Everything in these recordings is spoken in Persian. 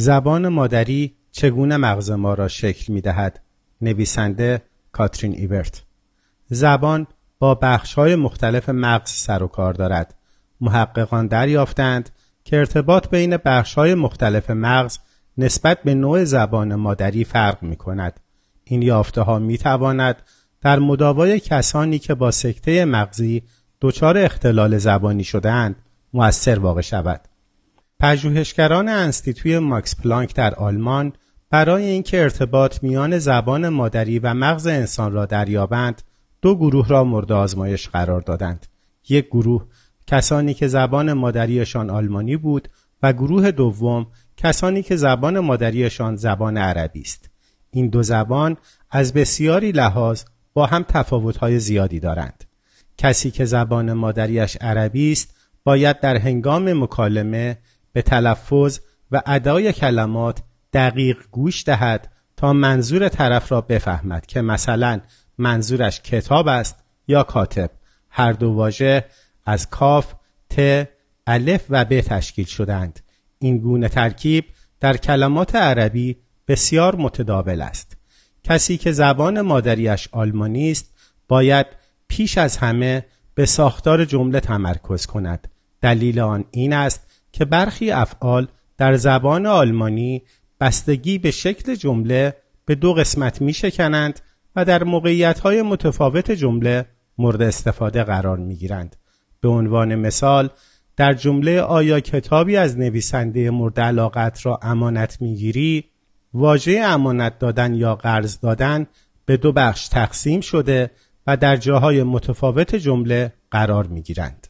زبان مادری چگونه مغز ما را شکل می دهد؟ نویسنده کاترین ایبرت زبان با بخشهای مختلف مغز سر و کار دارد. محققان دریافتند که ارتباط بین بخشهای مختلف مغز نسبت به نوع زبان مادری فرق می کند. این یافته ها می تواند در مداوای کسانی که با سکته مغزی دچار اختلال زبانی شدهاند مؤثر واقع شود. پژوهشگران انستیتوی ماکس پلانک در آلمان برای اینکه ارتباط میان زبان مادری و مغز انسان را دریابند دو گروه را مورد آزمایش قرار دادند. یک گروه کسانی که زبان مادریشان آلمانی بود و گروه دوم کسانی که زبان مادریشان زبان عربی است. این دو زبان از بسیاری لحاظ با هم تفاوت‌های زیادی دارند. کسی که زبان مادریش عربی است باید در هنگام مکالمه به تلفظ و ادای کلمات دقیق گوش دهد تا منظور طرف را بفهمد که مثلا منظورش کتاب است یا کاتب. هر دو واژه از کاف ت الف و ب تشکیل شدند این گونه ترکیب در کلمات عربی بسیار متداول است. کسی که زبان مادریش آلمانی است باید پیش از همه به ساختار جمله تمرکز کند. دلیل آن این است که برخی افعال در زبان آلمانی بستگی به شکل جمله به دو قسمت می شکنند و در موقعیت های متفاوت جمله مورد استفاده قرار می گیرند. به عنوان مثال در جمله آیا کتابی از نویسنده مورد علاقت را امانت می‌گیری واژه امانت دادن یا قرض دادن به دو بخش تقسیم شده و در جاهای متفاوت جمله قرار می گیرند.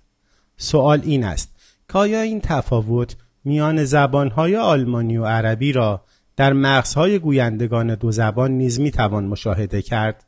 سوال این است که آیا این تفاوت میان زبانهای آلمانی و عربی را در مغزهای گویندگان دو زبان نیز می‌توان مشاهده کرد؟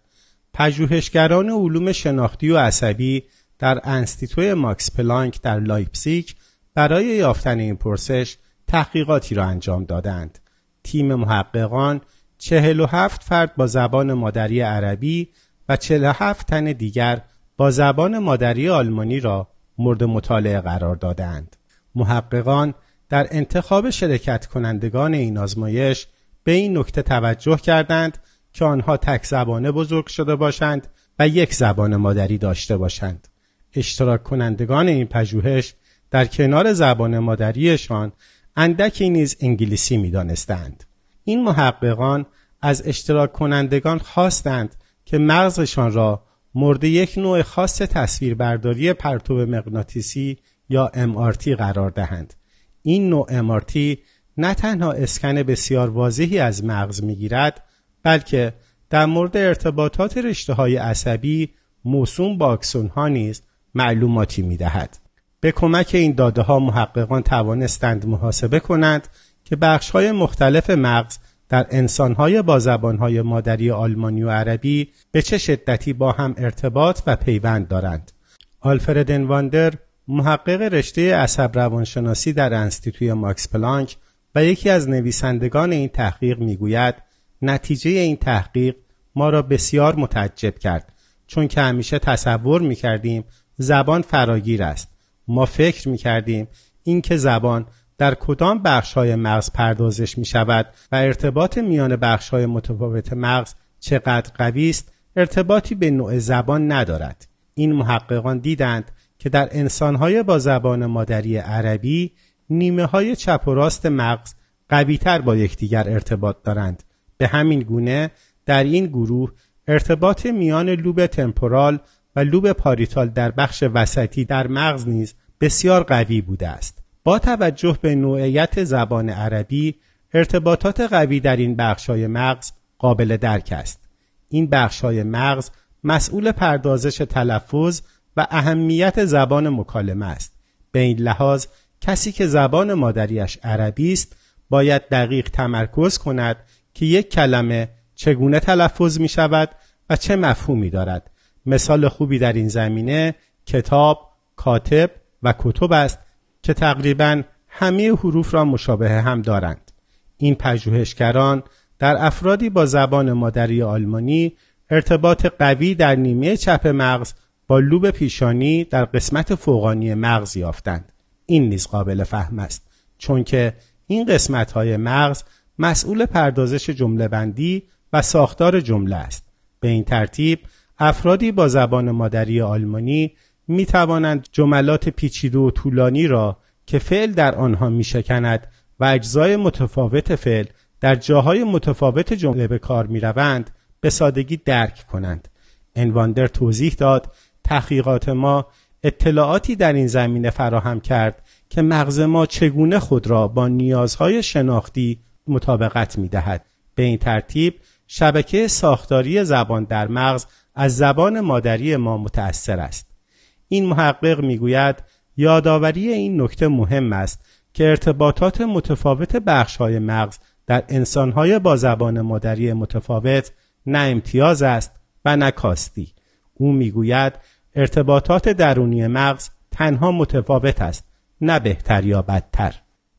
پژوهشگران علوم شناختی و عصبی در انستیتوی ماکس پلانک در لایپزیک برای یافتن این پرسش تحقیقاتی را انجام دادند. تیم محققان 47 فرد با زبان مادری عربی و 47 تن دیگر با زبان مادری آلمانی را مورد مطالعه قرار دادند محققان در انتخاب شرکت کنندگان این آزمایش به این نکته توجه کردند که آنها تک زبانه بزرگ شده باشند و یک زبان مادری داشته باشند. اشتراک کنندگان این پژوهش در کنار زبان مادریشان اندکی نیز انگلیسی می دانستند. این محققان از اشتراک کنندگان خواستند که مغزشان را مورد یک نوع خاص تصویربرداری پرتو مغناطیسی یا MRT قرار دهند. این نوع امارتی نه تنها اسکن بسیار واضحی از مغز می‌گیرد بلکه در مورد ارتباطات رشته های عصبی موسوم با اکسون ها نیز معلوماتی می دهد. به کمک این داده ها محققان توانستند محاسبه کنند که بخش های مختلف مغز در انسان های با زبان های مادری آلمانی و عربی به چه شدتی با هم ارتباط و پیوند دارند. آلفرد انواندر محقق رشته عصب روانشناسی در انستیتوی ماکس پلانک و یکی از نویسندگان این تحقیق می‌گوید نتیجه این تحقیق ما را بسیار متعجب کرد چون که همیشه تصور می‌کردیم زبان فراگیر است ما فکر می‌کردیم اینکه زبان در کدام بخش های مغز پردازش می شود و ارتباط میان بخش های متفاوت مغز چقدر قوی است ارتباطی به نوع زبان ندارد. این محققان دیدند که در انسانهای با زبان مادری عربی نیمه های چپ و راست مغز قویتر با یکدیگر ارتباط دارند. به همین گونه در این گروه ارتباط میان لوب تمپورال و لوب پاریتال در بخش وسطی در مغز نیز بسیار قوی بوده است. با توجه به نوعیت زبان عربی ارتباطات قوی در این بخشهای مغز قابل درک است. این بخشهای مغز مسئول پردازش تلفظ و اهمیت زبان مکالمه است. به این لحاظ کسی که زبان مادریش عربی است باید دقیق تمرکز کند که یک کلمه چگونه تلفظ می شود و چه مفهومی دارد. مثال خوبی در این زمینه کتاب، کاتب و کتب است که تقریبا همه حروف را مشابه هم دارند این پژوهشگران در افرادی با زبان مادری آلمانی ارتباط قوی در نیمه چپ مغز با لوب پیشانی در قسمت فوقانی مغز یافتند این نیز قابل فهم است چون که این قسمت های مغز مسئول پردازش جمله بندی و ساختار جمله است. به این ترتیب افرادی با زبان مادری آلمانی می توانند جملات پیچیده و طولانی را که فعل در آنها می شکند و اجزای متفاوت فعل در جاهای متفاوت جمله به کار می روند به سادگی درک کنند. انواندر توضیح داد تحقیقات ما اطلاعاتی در این زمینه فراهم کرد که مغز ما چگونه خود را با نیازهای شناختی مطابقت می دهد. به این ترتیب شبکه ساختاری زبان در مغز از زبان مادری ما متأثر است. این محقق می‌گوید یادآوری این نکته مهم است که ارتباطات متفاوت بخش‌های مغز در انسانهای با زبان مادری متفاوت نه امتیاز است و نه کاستی. او می‌گوید ارتباطات درونی مغز تنها متفاوت است نه بهتر یا بدتر.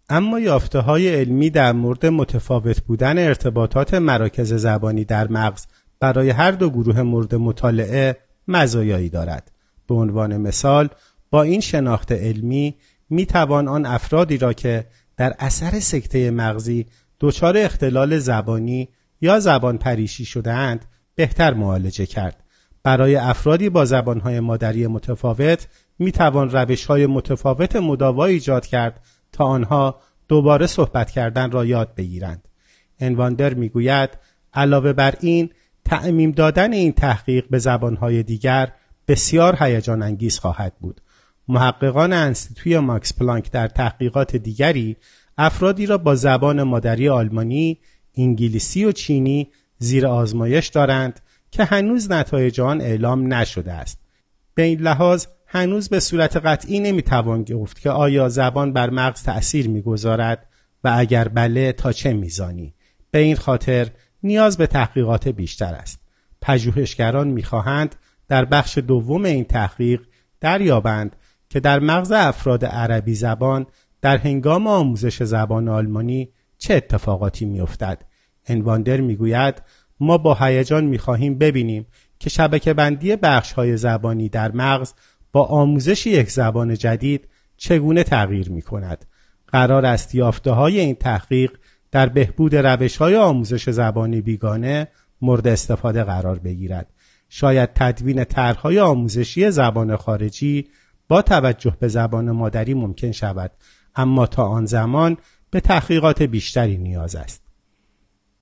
اما یافته های علمی در مورد متفاوت بودن ارتباطات مراکز زبانی در مغز برای هر دو گروه مورد مطالعه مزایایی دارد. به عنوان مثال با این شناخت علمی می توان آن افرادی را که در اثر سکته مغزی دچار اختلال زبانی یا زبان پریشی شده اند بهتر معالجه کرد. برای افرادی با زبانهای مادری متفاوت می توان روش های متفاوت مداوا ایجاد کرد تا آنها دوباره صحبت کردن را یاد بگیرند. انواندر می‌گوید علاوه بر این تعمیم دادن این تحقیق به زبانهای دیگر بسیار هیجان انگیز خواهد بود. محققان انستیتوی ماکس پلانک در تحقیقات دیگری افرادی را با زبان مادری آلمانی، انگلیسی و چینی زیر آزمایش دارند که هنوز نتایج آن اعلام نشده است. به این لحاظ هنوز به صورت قطعی نمی‌توان گفت که آیا زبان بر مغز تأثیر می‌گذارد و اگر بله تا چه میزانی به این خاطر نیاز به تحقیقات بیشتر است پژوهشگران می‌خواهند در بخش دوم این تحقیق دریابند که در مغز افراد عربی زبان در هنگام آموزش زبان آلمانی چه اتفاقاتی میافتد انواندر می‌گوید ما با هیجان می‌خواهیم ببینیم که شبکه بندی بخش های زبانی در مغز با آموزش یک زبان جدید چگونه تغییر می کند. قرار است یافته های این تحقیق در بهبود روش های آموزش زبانی بیگانه مورد استفاده قرار بگیرد. شاید تدوین طرحهای آموزشی زبان خارجی با توجه به زبان مادری ممکن شود اما تا آن زمان به تحقیقات بیشتری نیاز است.